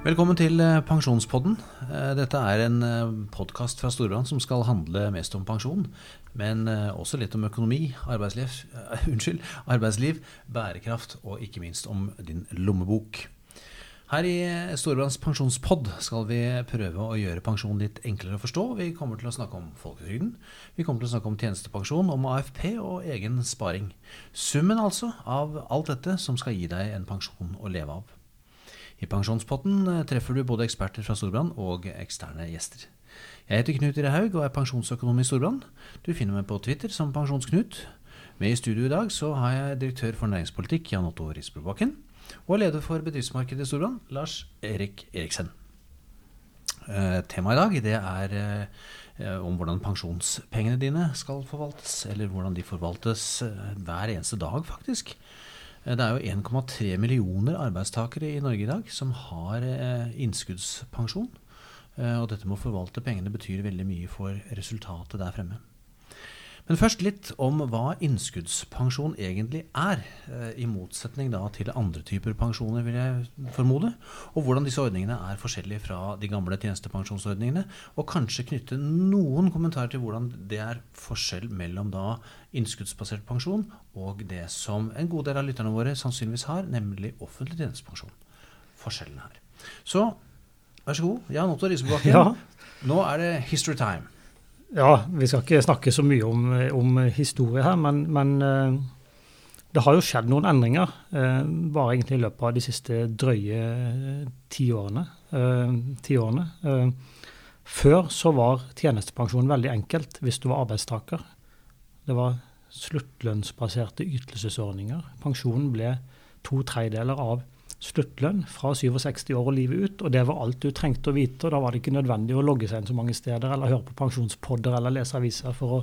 Velkommen til eh, Pensjonspodden. Eh, dette er en podkast fra Storbrann som skal handle mest om pensjon, men også litt om økonomi, arbeidsliv, unnskyld, arbeidsliv, bærekraft og ikke minst om din lommebok. Her i Storbranns pensjonspod skal vi prøve å gjøre pensjon litt enklere å forstå. Vi kommer til å snakke om folketrygden, vi kommer til å snakke om tjenestepensjon, om AFP og egen sparing. Summen altså av alt dette som skal gi deg en pensjon å leve av. I Pensjonspotten eh, treffer du både eksperter fra Storbrann og eksterne gjester. Jeg heter Knut Ire Haug og er pensjonsøkonom i Storbrann. Du finner meg på Twitter som Pensjonsknut. Med i studio i dag så har jeg direktør for næringspolitikk Jan Otto Risbrobakken. Og leder for bedriftsmarkedet i Storbrann, Lars Erik Eriksen. Eh, temaet i dag det er eh, om hvordan pensjonspengene dine skal forvaltes, eller hvordan de forvaltes hver eneste dag, faktisk. Eh, det er jo 1,3 millioner arbeidstakere i Norge i dag som har eh, innskuddspensjon. Eh, og dette med å forvalte pengene betyr veldig mye for resultatet der fremme. Men først litt om hva innskuddspensjon egentlig er, eh, i motsetning da til andre typer pensjoner, vil jeg formode. Og hvordan disse ordningene er forskjellige fra de gamle tjenestepensjonsordningene. Og kanskje knytte noen kommentarer til hvordan det er forskjell mellom da innskuddsbasert pensjon og det som en god del av lytterne våre sannsynligvis har, nemlig offentlig tjenestepensjon. Forskjellene her. Så vær så god, Jan Otto Risebakken. Ja. Nå er det history time. Ja, vi skal ikke snakke så mye om, om historie her, men, men, eh, det har jo skjedd noen endringer. Eh, bare egentlig i løpet av de siste drøye eh, ti årene. Ti årene. Før så var tjenestepensjon veldig enkelt hvis du var arbeidstaker. Det var sluttlønnsbaserte ytelsesordninger. Pensjonen ble to tredjedeler av sluttlønn fra 67 år og livet ut, og det var alt du trengte å vite. og Da var det ikke nødvendig å logge seg inn så mange steder eller høre på pensjonspodder eller lese aviser for å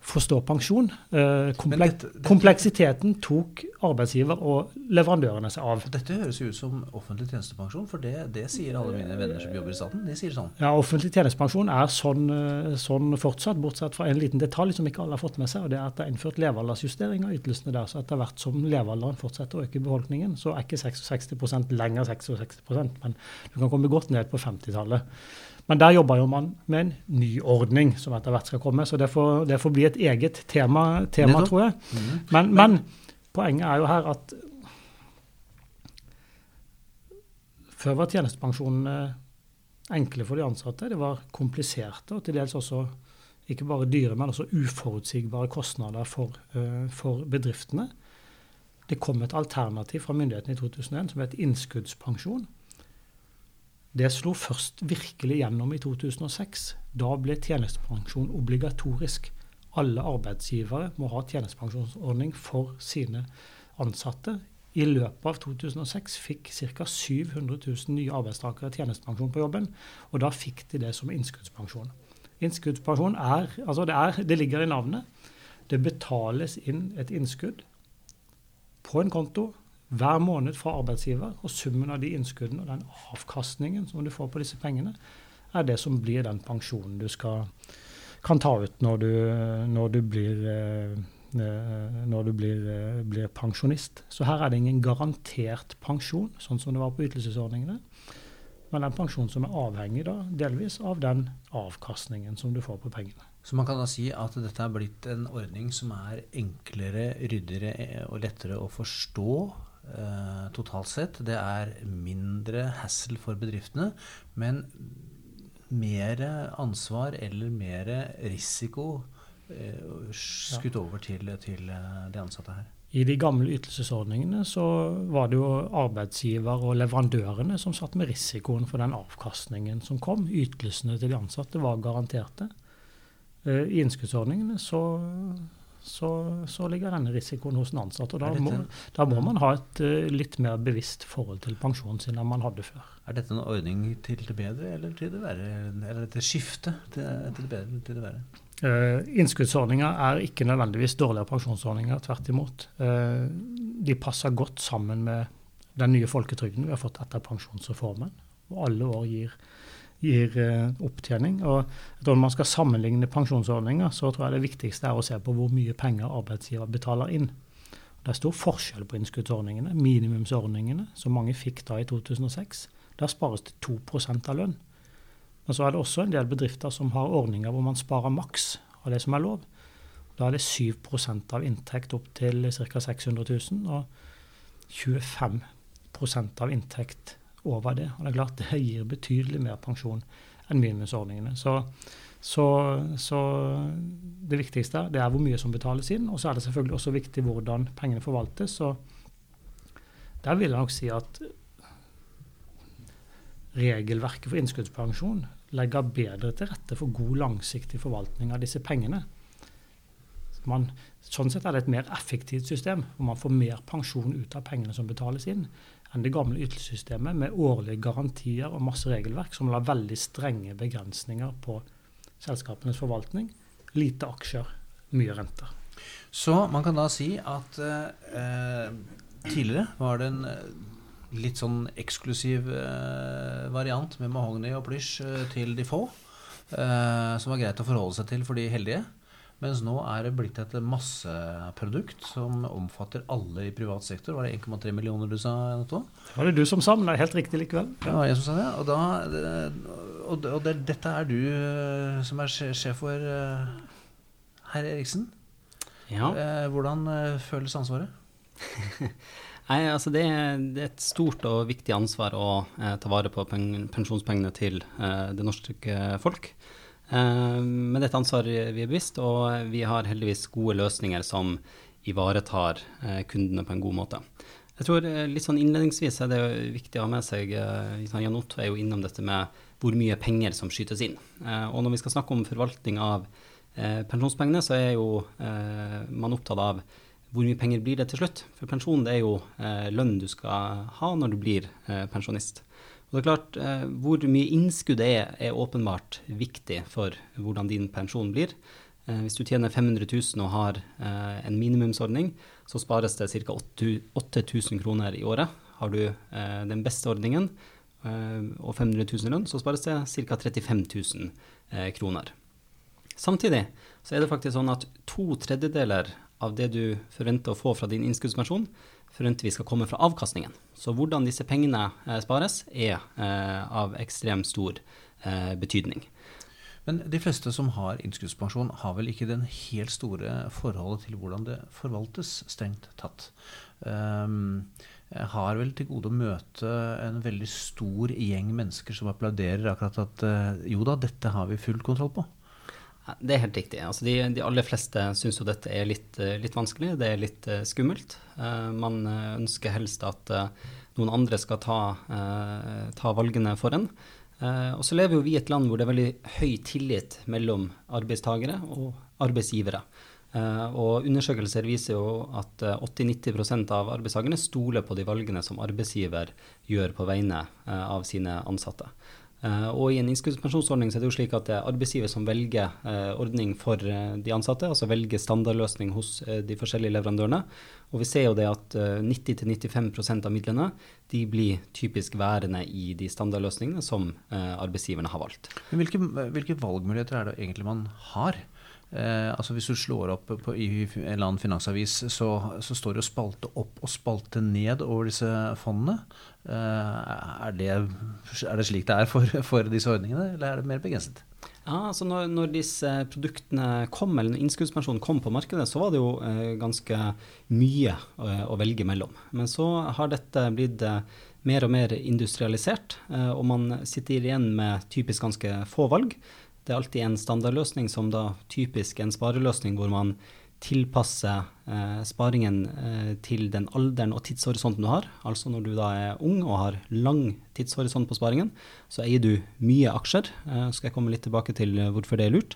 forstå pensjon. Eh, komplek dette, dette, kompleksiteten tok arbeidsgiver og leverandørene seg av. Dette høres jo ut som offentlig tjenestepensjon, for det, det, sier alle mine venner som jobber i staten. De sier sånn. Ja, offentlig tjenestepensjon er sånn, eh, sånn, fortsatt, bortsett fra en liten detalj som ikke alle har fått med seg, og det er at det er innført levealdersjustering av ytelsene der. Så etter hvert som levealderen fortsetter å øke i befolkningen, så er ikke 66% lenger 66% men du kan komme godt ned på 50-tallet. Men der jobber jo man med en ny ordning som etter hvert skal komme. Så det får, det får bli et eget tema, tema tror jeg. Mm. Men, men, poenget er jo her at før var tjenestepensjonene enkle for de ansatte. Det var kompliserte og til dels også ikke bare dyre, men også uforutsigbare kostnader for, uh, for bedriftene. Det kom et alternativ fra myndighetene i 2001 som het innskuddspensjon. Det slo først virkelig gjennom i 2006. Da ble tjenestepensjon obligatorisk. Alle arbeidsgivere må ha tjenestepensjonsordning for sine ansatte. I løpet av 2006 fikk ca. 700 000 nye arbeidstakere tjenestepensjon på jobben, og da fikk de det som innskuddspensjon. Innskuddspensjon er, altså det, er, det ligger i navnet. Det betales inn et innskudd på en konto hver måned fra arbeidsgiver, og summen av de innskuddene og den avkastningen som du får på disse pengene, er det som blir den pensjonen du skal, kan ta ut når du, når du blir, eh, når du blir, eh, blir, pensjonist. Så her er det ingen garantert pensjon, sånn som det var på ytelsesordningene. Men en pensjon som er avhengig da, delvis av den avkastningen som du får på pengene. Så man kan da si at dette er blitt en ordning som er enklere, ryddigere eh, og lettere å forstå eh, totalt sett. Det er mindre hassle for bedriftene, men mer ansvar eller mer risiko eh, skutt over til, til eh, de ansatte her. I de gamle ytelsesordningene så var det jo arbeidsgiver og leverandørene som satt med risikoen for den avkastningen som kom. Ytelsene til de ansatte var garanterte. Eh, I innskuddsordningene så så, så, ligger denne risikoen hos den ansatte. og Da, må, da må, man ha et uh, litt mer bevisst forhold til pensjonen sin enn man hadde før. Er dette en ordning til det bedre eller til det verre? Eller et skifte til, til, det bedre til det verre? Uh, innskuddsordninger er ikke nødvendigvis dårligere pensjonsordninger, tvert imot. Uh, de passer godt sammen med den nye folketrygden vi har fått etter pensjonsreformen. og alle år gir gir eh, opptjening. Og Når man skal sammenligne pensjonsordninger, så tror jeg det viktigste er å se på hvor mye penger arbeidsgiver betaler inn. Det er stor forskjell på innskuddsordningene. Minimumsordningene, som mange fikk da i 2006, Der spares det 2% av lønn. Men så er det også en del bedrifter som har ordninger hvor man sparer maks av det som er lov. Da er det 7% av inntekt opp til ca. 600 000, og 25% av inntekt over det. Og det er klart det gir betydelig mer pensjon enn minimumsordningene. Så, så, så det viktigste det er hvor mye som betales inn. Og så er det selvfølgelig også viktig hvordan pengene forvaltes. Så der vil jeg nok si at regelverket for innskuddspensjon legger bedre til rette for god langsiktig forvaltning av disse pengene. Man, sånn sett er det et mer effektivt system, hvor man får mer pensjon ut av pengene som betales inn, enn det gamle ytelsessystemet med årlige garantier og masse regelverk som la veldig strenge begrensninger på selskapenes forvaltning. Lite aksjer, mye renter. Så man kan da si at eh, tidligere var det en eh, litt sånn eksklusiv eh, variant med mahogni og plysj eh, til de få, eh, som var greit å forholde seg til for de heldige. Mens nå er det blitt et masseprodukt som omfatter alle i privat sektor. Var det 1,3 millioner du sa? Otto? Det var det du som sa, men det er helt riktig likevel. Ja, ja jeg som sa det. Og, da, og, og det, dette er du eh, som er sjef for, uh, herr Eriksen. Ja. Uh, hvordan føles ansvaret? Nei, altså det, det, er et stort og viktig ansvar å ta vare på pen, pensjonspengene til det norske folk. Eh, men dette er vi er bevisst, og vi har heldigvis gode løsninger som ivaretar eh, kundene på en god måte. Jeg tror eh, litt sånn Innledningsvis er det viktig å ha med seg Jan Otto er jo innom dette med hvor mye penger som skytes inn. Og når vi skal snakke om forvaltning av pensjonspengene, så er jo man opptatt av hvor mye penger blir det til slutt. For pensjon det er jo lønn du skal ha når du blir pensjonist. Og det er klart, eh, Hvor mye innskudd er, er åpenbart viktig for hvordan din pensjon blir. Eh, hvis du tjener 500 000 og har eh, en minimumsordning, så spares det ca. 8000 kroner i året. Har du den beste ordningen og 500 000 lønn, så spares det ca. 35 000 kroner. Samtidig så er det faktisk sånn at to tredjedeler av det du forventer å få fra din innskuddspensjon, forventer vi skal komme fra avkastningen. Så hvordan disse pengene eh, spares, er eh, av ekstremt stor eh, betydning. Men de fleste som har innskuddspensjon, har vel ikke den helt store forholdet til hvordan det forvaltes, strengt tatt. Um, har vel til gode å møte en veldig stor gjeng mennesker som applauderer akkurat at jo da, dette har vi full kontroll på. Det er helt riktig. Altså de, de, aller fleste syns jo dette er litt, eh, litt, vanskelig, det er litt uh, skummelt. Uh, man ønsker helst at noen andre skal ta, ta valgene for en. og så lever jo vi i et land hvor det er veldig høy tillit mellom arbeidstakere og arbeidsgivere. og undersøkelser viser jo at 80-90% av arbeidstakerne stoler på de valgene som arbeidsgiver gjør på vegne av sine ansatte. Uh, og i en innskuddspensjonsordning er det jo slik at det er arbeidsgiver som velger uh, ordning for uh, de ansatte, altså velger standardløsning hos de forskjellige leverandørene. Og vi ser jo det at 90-95% av midlene de blir typisk værende i de standardløsningene som arbeidsgiverne har valgt. Men hvilke, hvilke valgmuligheter er det egentlig man har? Eh, altså Hvis du slår opp på, i en eller annen finansavis, så, så, står det å spalte opp og spalte ned over disse fondene. Eh, er, det, er, det, slik det er for, for, disse ordningene, eller er det mer begrenset? Ja, altså når, når disse produktene kom, eller når innskuddspensjonen kom på markedet, så var det jo eh, ganske mye å, eh, å, velge mellom. Men så har dette blitt eh, mer og mer industrialisert, eh, og man sitter igjen med typisk ganske få valg. Det er alltid en standardløsning som da typisk en spareløsning hvor man tilpasser eh, sparingen eh, til den alderen og tidshorisonten du har. Altså når du da er ung og har lang tidshorisont på sparingen, så eier du mye aksjer. Eh, skal jeg komme litt tilbake til eh, hvorfor det er lurt.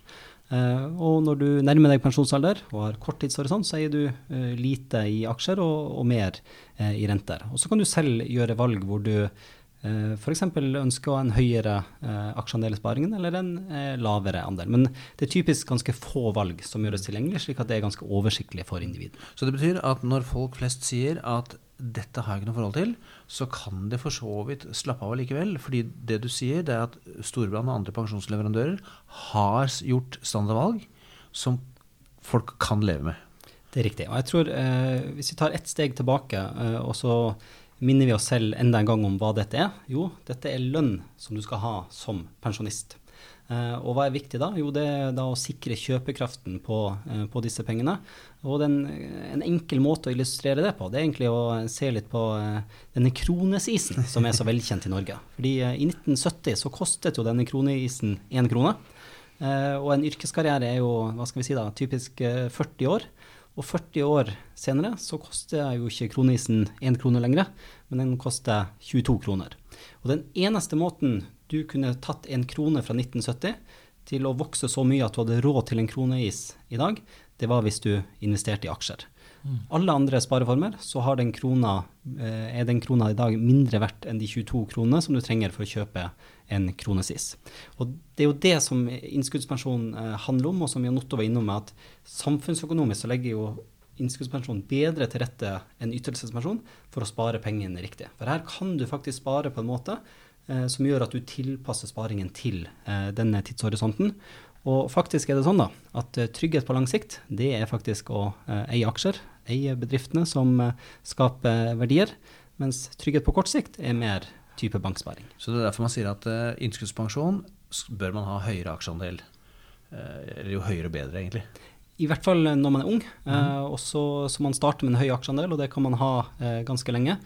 Eh, og når du nærmer deg pensjonsalder og har kort tidshorisont, så eier du eh, lite i aksjer og, og mer i renter. Og så kan du selv gjøre valg hvor du F.eks. ønsker en høyere eh, aksjeandel i sparingen eller en eh, lavere andel. Men det er typisk ganske få valg som gjøres tilgjengelig, slik at det er ganske oversiktlig for individet. Så det betyr at når folk flest sier at dette har jeg ikke noe forhold til, så kan det for så vidt slappe av likevel. Fordi det du sier, det er at Storebrand og andre pensjonsleverandører har gjort standardvalg som folk kan leve med. Det er riktig. Og jeg tror, eh, Hvis vi tar ett steg tilbake eh, og så minner vi oss selv enda en gang om hva dette er. Jo, dette er lønn som du skal ha som pensjonist. Uh, og hva er viktig da? Jo, det er da å sikre kjøpekraften på, uh, på disse pengene. Og den, en enkel måte å illustrere det på, det er egentlig å se litt på uh, denne kronesisen som er så velkjent i Norge. Fordi i 1970 så kostet jo denne kroneisen én krone. og en yrkeskarriere er jo hva skal vi si da, typisk 40 år. Og 40 år senere så koster jo ikke kroneisen én krone lenger, men den koster 22 kroner. Og den eneste måten du kunne tatt en krone fra 1970 til å vokse så mye at du hadde råd til en kroneis i dag, det var hvis du investerte i aksjer. Alle andre spareformer så den krona, eh, er den krona i dag mindre verdt enn de 22 kronene som du trenger for å kjøpe en kronesis. Og Det er jo det som innskuddspensjon eh, handler om, og som Jan Otto var innom at samfunnsøkonomisk så legger jo innskuddspensjon bedre til rette enn ytelsespensjon for å spare pengene riktig. For her kan du faktisk spare på en måte eh, som gjør at du tilpasser sparingen til denne tidshorisonten. Og faktisk er det sånn da, at trygghet på lang sikt, det er faktisk å eie aksjer. Eie bedriftene som eh, skaper verdier. Mens trygghet på kort sikt er mer type banksparing. Så det er derfor man sier at uh, innskuddspensjon bør man ha høyere aksjeandel. Uh, eller jo høyere bedre, egentlig. I hvert fall når man er ung. Mm. Uh, og så, så man starter med en høy aksjeandel, og det kan man ha ganske lenge.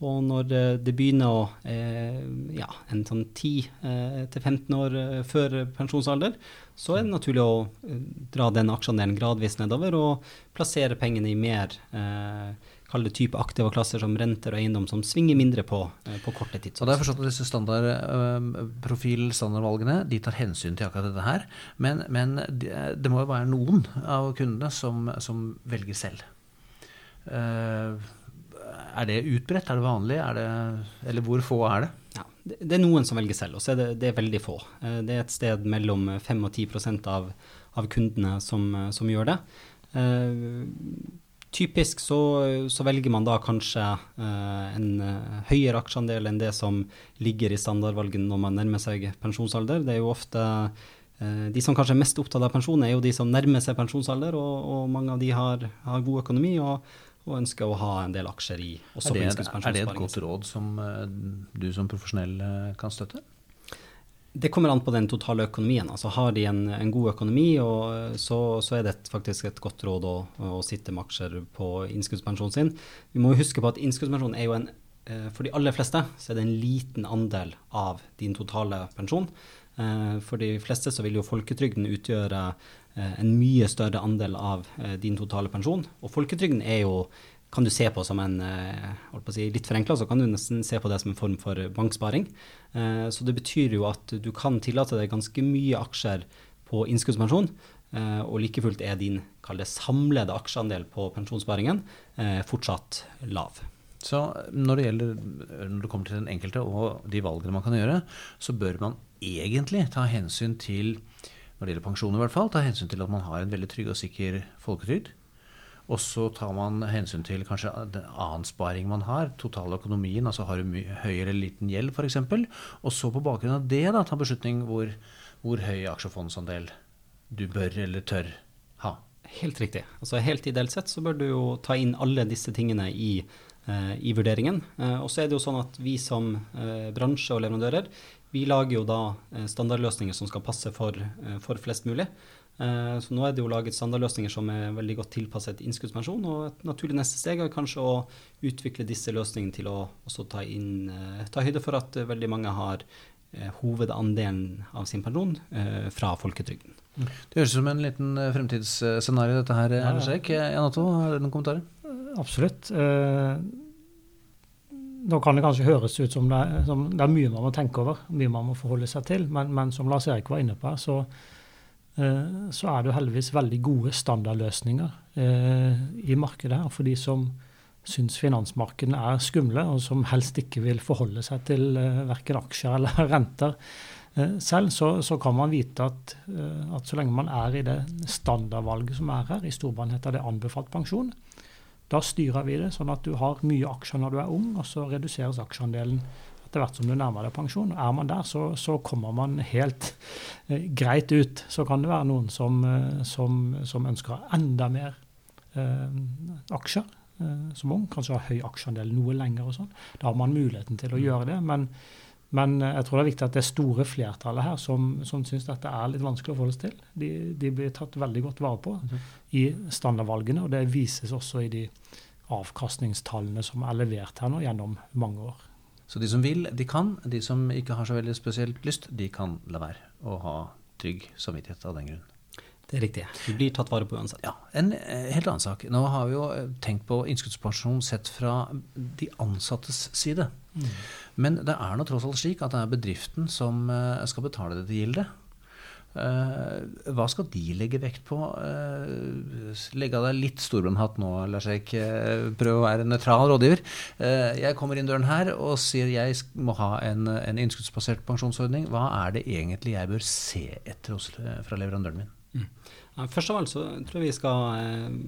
Og når det begynner å eh, ja, en sånn 10-15 eh, år eh, før pensjonsalder, så er det naturlig å eh, dra den aksjeandelen gradvis nedover og plassere pengene i mer eh, det type aktive klasser som renter og eiendom, som svinger mindre på, eh, på korte tidspunkt. Og det er forstått at disse standardprofil, standardvalgene, de tar hensyn til akkurat dette her. Men, men det, det må jo være noen av kundene som, som velger selv. Uh, er det utbredt? Er det vanlig? Er det, eller hvor få er det? Ja, det, er noen som velger selv, og så er det, det er veldig få. Eh, det er et sted mellom 5 og 10% av, av kundene som, som, gjør det. Uh, typisk så, så, velger man da kanskje uh, en høyere aksjeandel enn det som ligger i standardvalgen når man nærmer seg pensjonsalder. Det er jo ofte uh, de som kanskje er mest opptatt av pensjon, er jo de som nærmer seg pensjonsalder, og, og mange av de har, har god økonomi. og og ønsker å ha en del aksjer i også er det, Er det et godt råd som eh, du som profesjonell eh, kan støtte? Det kommer an på den totale økonomien. altså Har de en, en god økonomi, og, så, så, er det faktisk et godt råd å, å sitte med aksjer på innskuddspensjonen sin. Vi må huske på at innskuddspensjon er jo en eh, For de aller fleste så er det en liten andel av din totale pensjon. For de fleste så vil jo folketrygden utgjøre Eh, en mye større andel av eh, din totale pensjon. Og folketrygden er jo kan du se på som en på si, Litt forenkla så kan du nesten se på det som en form for banksparing. Så det betyr jo at du kan tillate deg ganske mye aksjer på innskuddspensjon, og like fullt er din det, samlede aksjeandel på pensjonssparingen fortsatt lav. Så når det gjelder når det kommer til den enkelte og de valgene man kan gjøre, så bør man egentlig ta hensyn til når det gjelder pensjon i hvert fall, ta hensyn til at man har en veldig trygg og sikker folketrygd. Og så tar man hensyn til kanskje den annen sparing man har, totaløkonomien, altså har du høy eller liten gjeld f.eks. Og så på bakgrunn av det da, ta beslutning hvor, hvor høy aksjefondsandel du bør eller tør ha. Helt riktig. Altså Helt ideelt sett så bør du jo ta inn alle disse tingene i, i vurderingen. Uh, og så er det jo sånn at vi som uh, bransje og leverandører vi lager jo da eh, standardløsninger som skal passe for, eh, for, flest mulig. Eh, så nå er det jo laget standardløsninger som er veldig godt tilpasset innskuddspensjon. Og et naturlig neste steg er kanskje å utvikle disse løsningene til å også ta, inn, ta høyde for at veldig mange har hovedandelen av sin pensjon fra folketrygden. Det høres ut som en liten fremtidsscenario dette her, Anders Eik. Jan Otto, har du noen kommentarer? Absolutt. Nå kan det kanskje høres ut som det, som det, er mye man må tenke over, mye man må forholde seg til. Men, men som Lars Erik var inne på, så, eh, så er det jo heldigvis veldig gode standardløsninger eh, i markedet her for de som syns finansmarkedene er skumle, og som helst ikke vil forholde seg til eh, verken aksjer eller renter eh, selv. Så, så, kan man vite at, eh, at, så lenge man er i det standardvalget som er her, i storbanen heter det anbefalt pensjon, da styrer vi det sånn at du har mye aksjer når du er ung, og så reduseres aksjeandelen etter hvert som du nærmer deg pensjon. Er man der, så, så kommer man helt eh, greit ut. Så kan det være noen som, eh, som, som ønsker enda mer eh, aksjer. eh, som ung. Kanskje ha høy aksjeandel noe lenger og sånn. Da har man muligheten til å gjøre det. Men, men jeg tror det er viktig at det store flertallet her som, som syns dette er litt vanskelig å forholde seg til, de, de blir tatt veldig godt vare på i standardvalgene. Og det vises også i de avkastningstallene som er levert her nå gjennom mange år. Så de som vil, de kan. De som ikke har så veldig spesielt lyst, de kan la være å ha trygg samvittighet av den grunn. Det er riktig. Du blir tatt vare på uansett. Ja, En eh, helt annen sak. Nå har vi jo eh, tenkt på innskuddspensjon sett fra de ansattes side. Mm. Men det er nå tross alt slik at det er bedriften som eh, skal betale dette gildet. gilde. hva skal de legge vekt på? Legge av deg litt storbrann-hatt nå, Lars. Uh, prøv å være en nøytral rådgiver. jeg kommer inn døren her og sier jeg må ha en, en innskuddsbasert pensjonsordning. Hva er det egentlig jeg bør se etter fra leverandøren min? Mm. Først av alt så tror jeg vi skal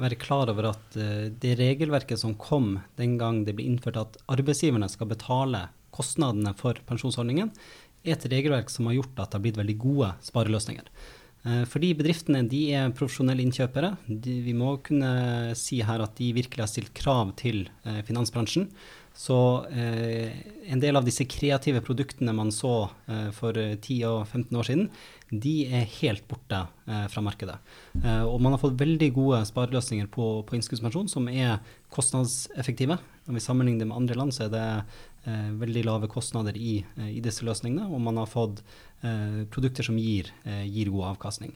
være klar over at det regelverket som kom den gang det ble innført at arbeidsgiverne skal betale kostnadene for pensjonsordningen, er et regelverk som har gjort at det har blitt veldig gode spareløsninger. Eh, fordi bedriftene de er profesjonelle innkjøpere. De, vi må kunne si her at de virkelig har stilt krav til eh, finansbransjen. Så eh, en del av disse kreative produktene man så eh, for 10 og 15 år siden, de er helt borte eh, fra markedet. Eh, og man har fått veldig gode spareløsninger på, på innskuddspensjon som er kostnadseffektive. Når vi sammenligner det med andre land, så er det eh, veldig lave kostnader i, eh, i, disse løsningene, og man har fått eh, produkter som gir, eh, gir, god avkastning.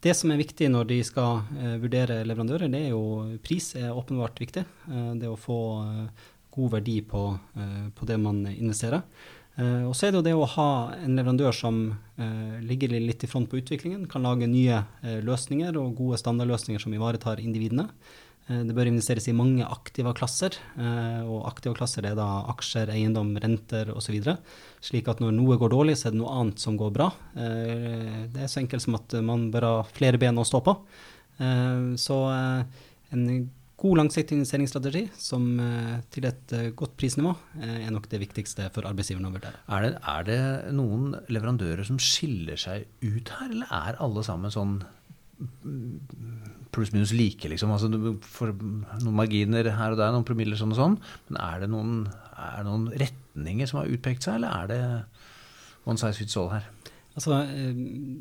Det som er viktig når de skal eh, vurdere leverandører, det er jo pris er åpenbart viktig. Eh, det å få god verdi på, på, det man investerer. og så er det jo det å ha en leverandør som ligger litt i front på utviklingen, kan lage nye løsninger og gode standardløsninger som ivaretar individene. Eh, det bør investeres i mange aktiva klasser, eh, og aktiva klasser er da aksjer, eiendom, renter osv. Slik at når noe går dårlig, så er det noe annet som går bra. Eh, det er så enkelt som at man bør ha flere ben å stå på. Så en god langsiktig investeringsstrategi som, til et godt prisnivå er nok det viktigste for arbeidsgiverne å vurdere. Er det, er det noen leverandører som skiller seg ut her, eller er alle sammen sånn pluss-minus like, liksom. Altså, noen marginer her og der, noen promiller sånn og sånn. Men er det noen, er det noen retninger som har utpekt seg, eller er det one size fits all her? Altså, eh,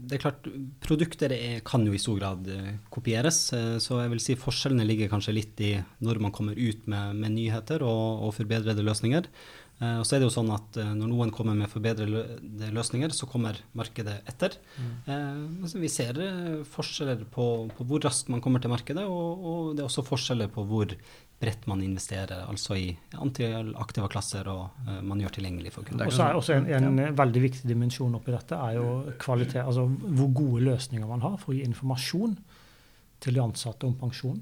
det er klart, Produkter er, kan jo i stor grad eh, kopieres. Eh, så jeg vil si forskjellene ligger kanskje litt i når man kommer ut med, med nyheter og, og forbedrede løsninger. Uh, og så er det jo sånn at uh, Når noen kommer med forbedrede løsninger, så kommer markedet etter. Mm. Uh, altså vi ser forskjeller på, på, hvor raskt man kommer til markedet, og, og, det er også forskjeller på hvor bredt man investerer, altså i antall aktive klasser og man gjør tilgjengelig for kunder. Og så er også En, en ja. veldig viktig dimensjon oppi dette er jo kvalitet, altså hvor gode løsninger man har for å gi informasjon til de ansatte om pensjon.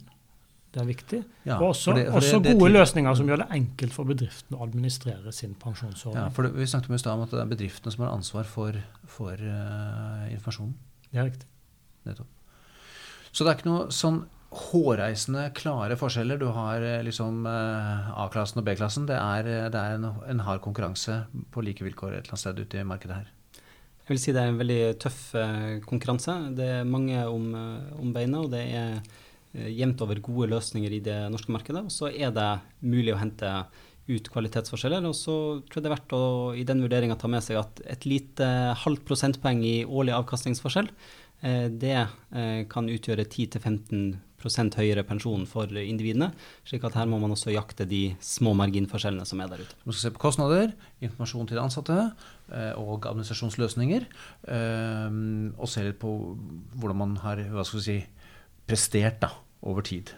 Det er viktig. Ja, og også, for det, for også det, det, gode løsninger som gjør det enkelt for bedriften å administrere sin pensjonsordning. Ja, for Vi snakket om i om at det er bedriftene som har ansvar for, for uh, informasjonen. Det er riktig. Nettopp. Så det er ikke noe sånn hårreisende klare forskjeller. Du har eh, liksom uh, A-klassen og B-klassen. Det er, det er en, en, hard konkurranse på like vilkår et eller annet sted ute i markedet her. Jeg vil si det er en veldig tøff uh, konkurranse. Det er mange om, om beina, og det er jevnt over gode løsninger i det norske markedet. Og så er det mulig å hente ut kvalitetsforskjeller. Og så tror jeg det er verdt å i den vurderinga ta med seg at et lite halvt prosentpoeng i årlig avkastningsforskjell, eh, det eh, kan utgjøre 10-15% høyere pensjon for individene. slik at her må man også jakte de små marginforskjellene som er der ute. Man skal se på kostnader, informasjon til de ansatte og administrasjonsløsninger. Og se litt på hvordan man har hva skal vi si, prestert da, over tid.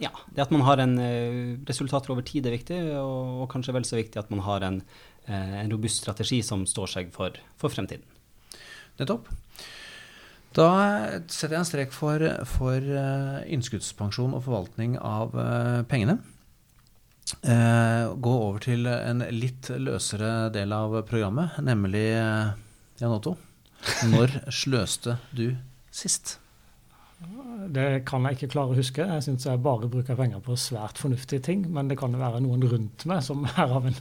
Ja. Det at man har en uh, resultater over tid er viktig, og, og, kanskje vel så viktig at man har en, uh, en robust strategi som står seg for, for fremtiden. Nettopp. Da setter jeg en strek for, for uh, innskuddspensjon og forvaltning av pengene. gå over til en litt løsere del av programmet, nemlig Jan Otto. Når sløste du sist? Det kan jeg ikke klare å huske. Jeg syns jeg bare bruker penger på svært fornuftige ting. Men det kan jo være noen rundt meg som er av en?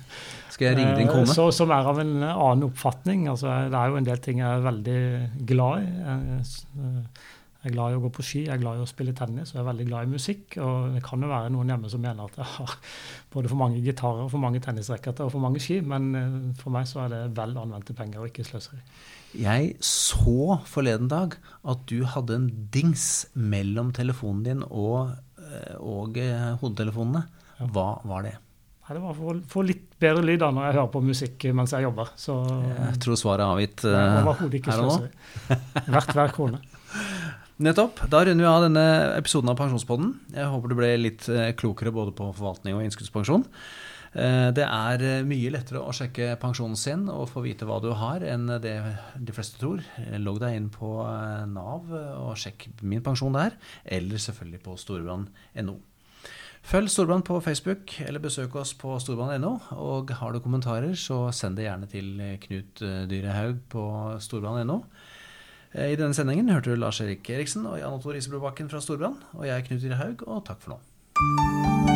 Eh, så, som er av en annen oppfatning. Altså, det er jo en del ting jeg er veldig glad i. Jeg, Jeg er glad i å gå på ski, jeg er glad i å spille tennis og jeg er veldig glad i musikk. Og det kan jo være noen hjemme som mener at jeg har både for mange gitarer, for mange tennisracketer og for mange ski, men eh, for meg så er det vel anvendte penger og ikke sløseri. Jeg så forleden dag at du hadde en dings mellom telefonen din og, eh, og eh, hodetelefonene. Hva var det? Nei, det var for få litt bedre lyd da når jeg hører på musikk mens jeg jobber. Så Jeg tror svaret er avgitt ikke her og nå. Verdt hver krone. Nettopp. Da runder vi av denne episoden av Pensjonspodden. Jeg håper du ble litt eh, klokere både på forvaltning og innskuddspensjon. Eh, Det er eh, mye lettere å sjekke pensjonen sin og få vite hva du har, enn det de fleste tror. Logg deg inn på Nav og sjekk min pensjon der, eller selvfølgelig på storbrann.no. Følg Storbrann på Facebook, eller besøk oss på storbrann.no. Og har du kommentarer, så send det gjerne til Knut Dyrehaug på storbrann.no. Eh, I denne sendingen hørte du Lars Erik Eriksen og Jan Otto Riseblodbakken fra Storbrann. Og jeg er Knut Ire Haug, og takk for nå.